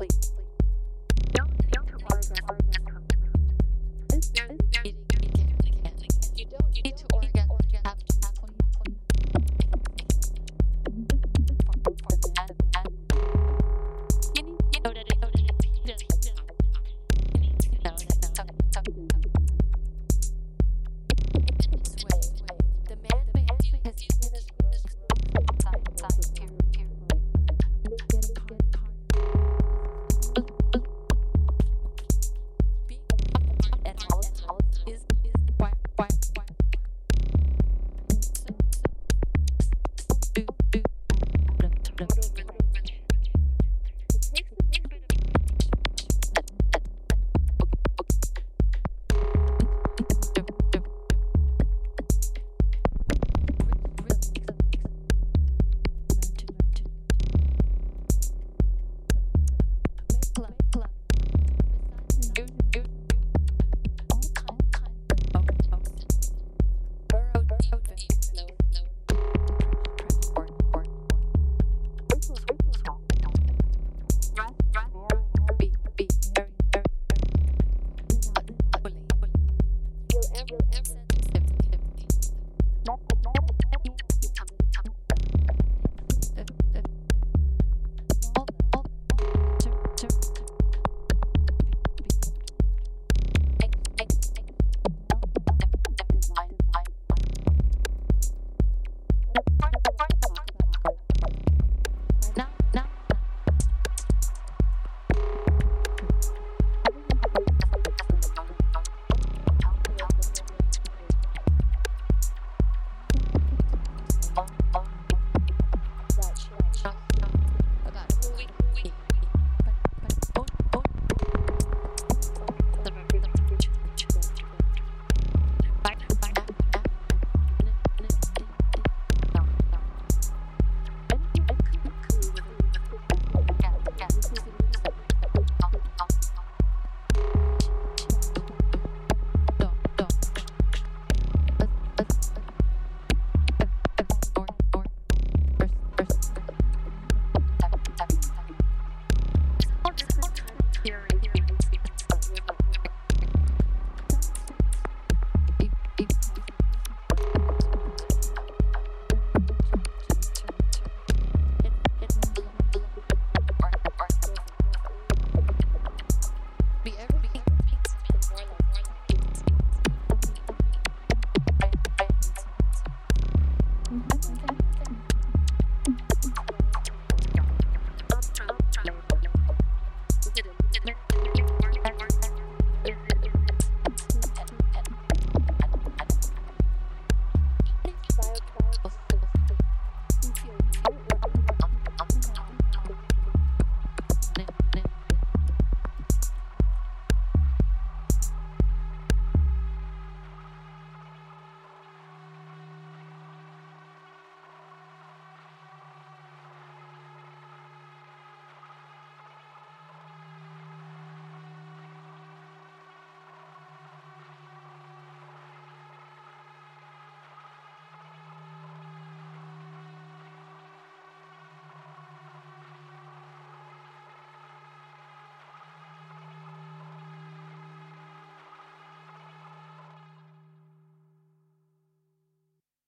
Please. Good, good.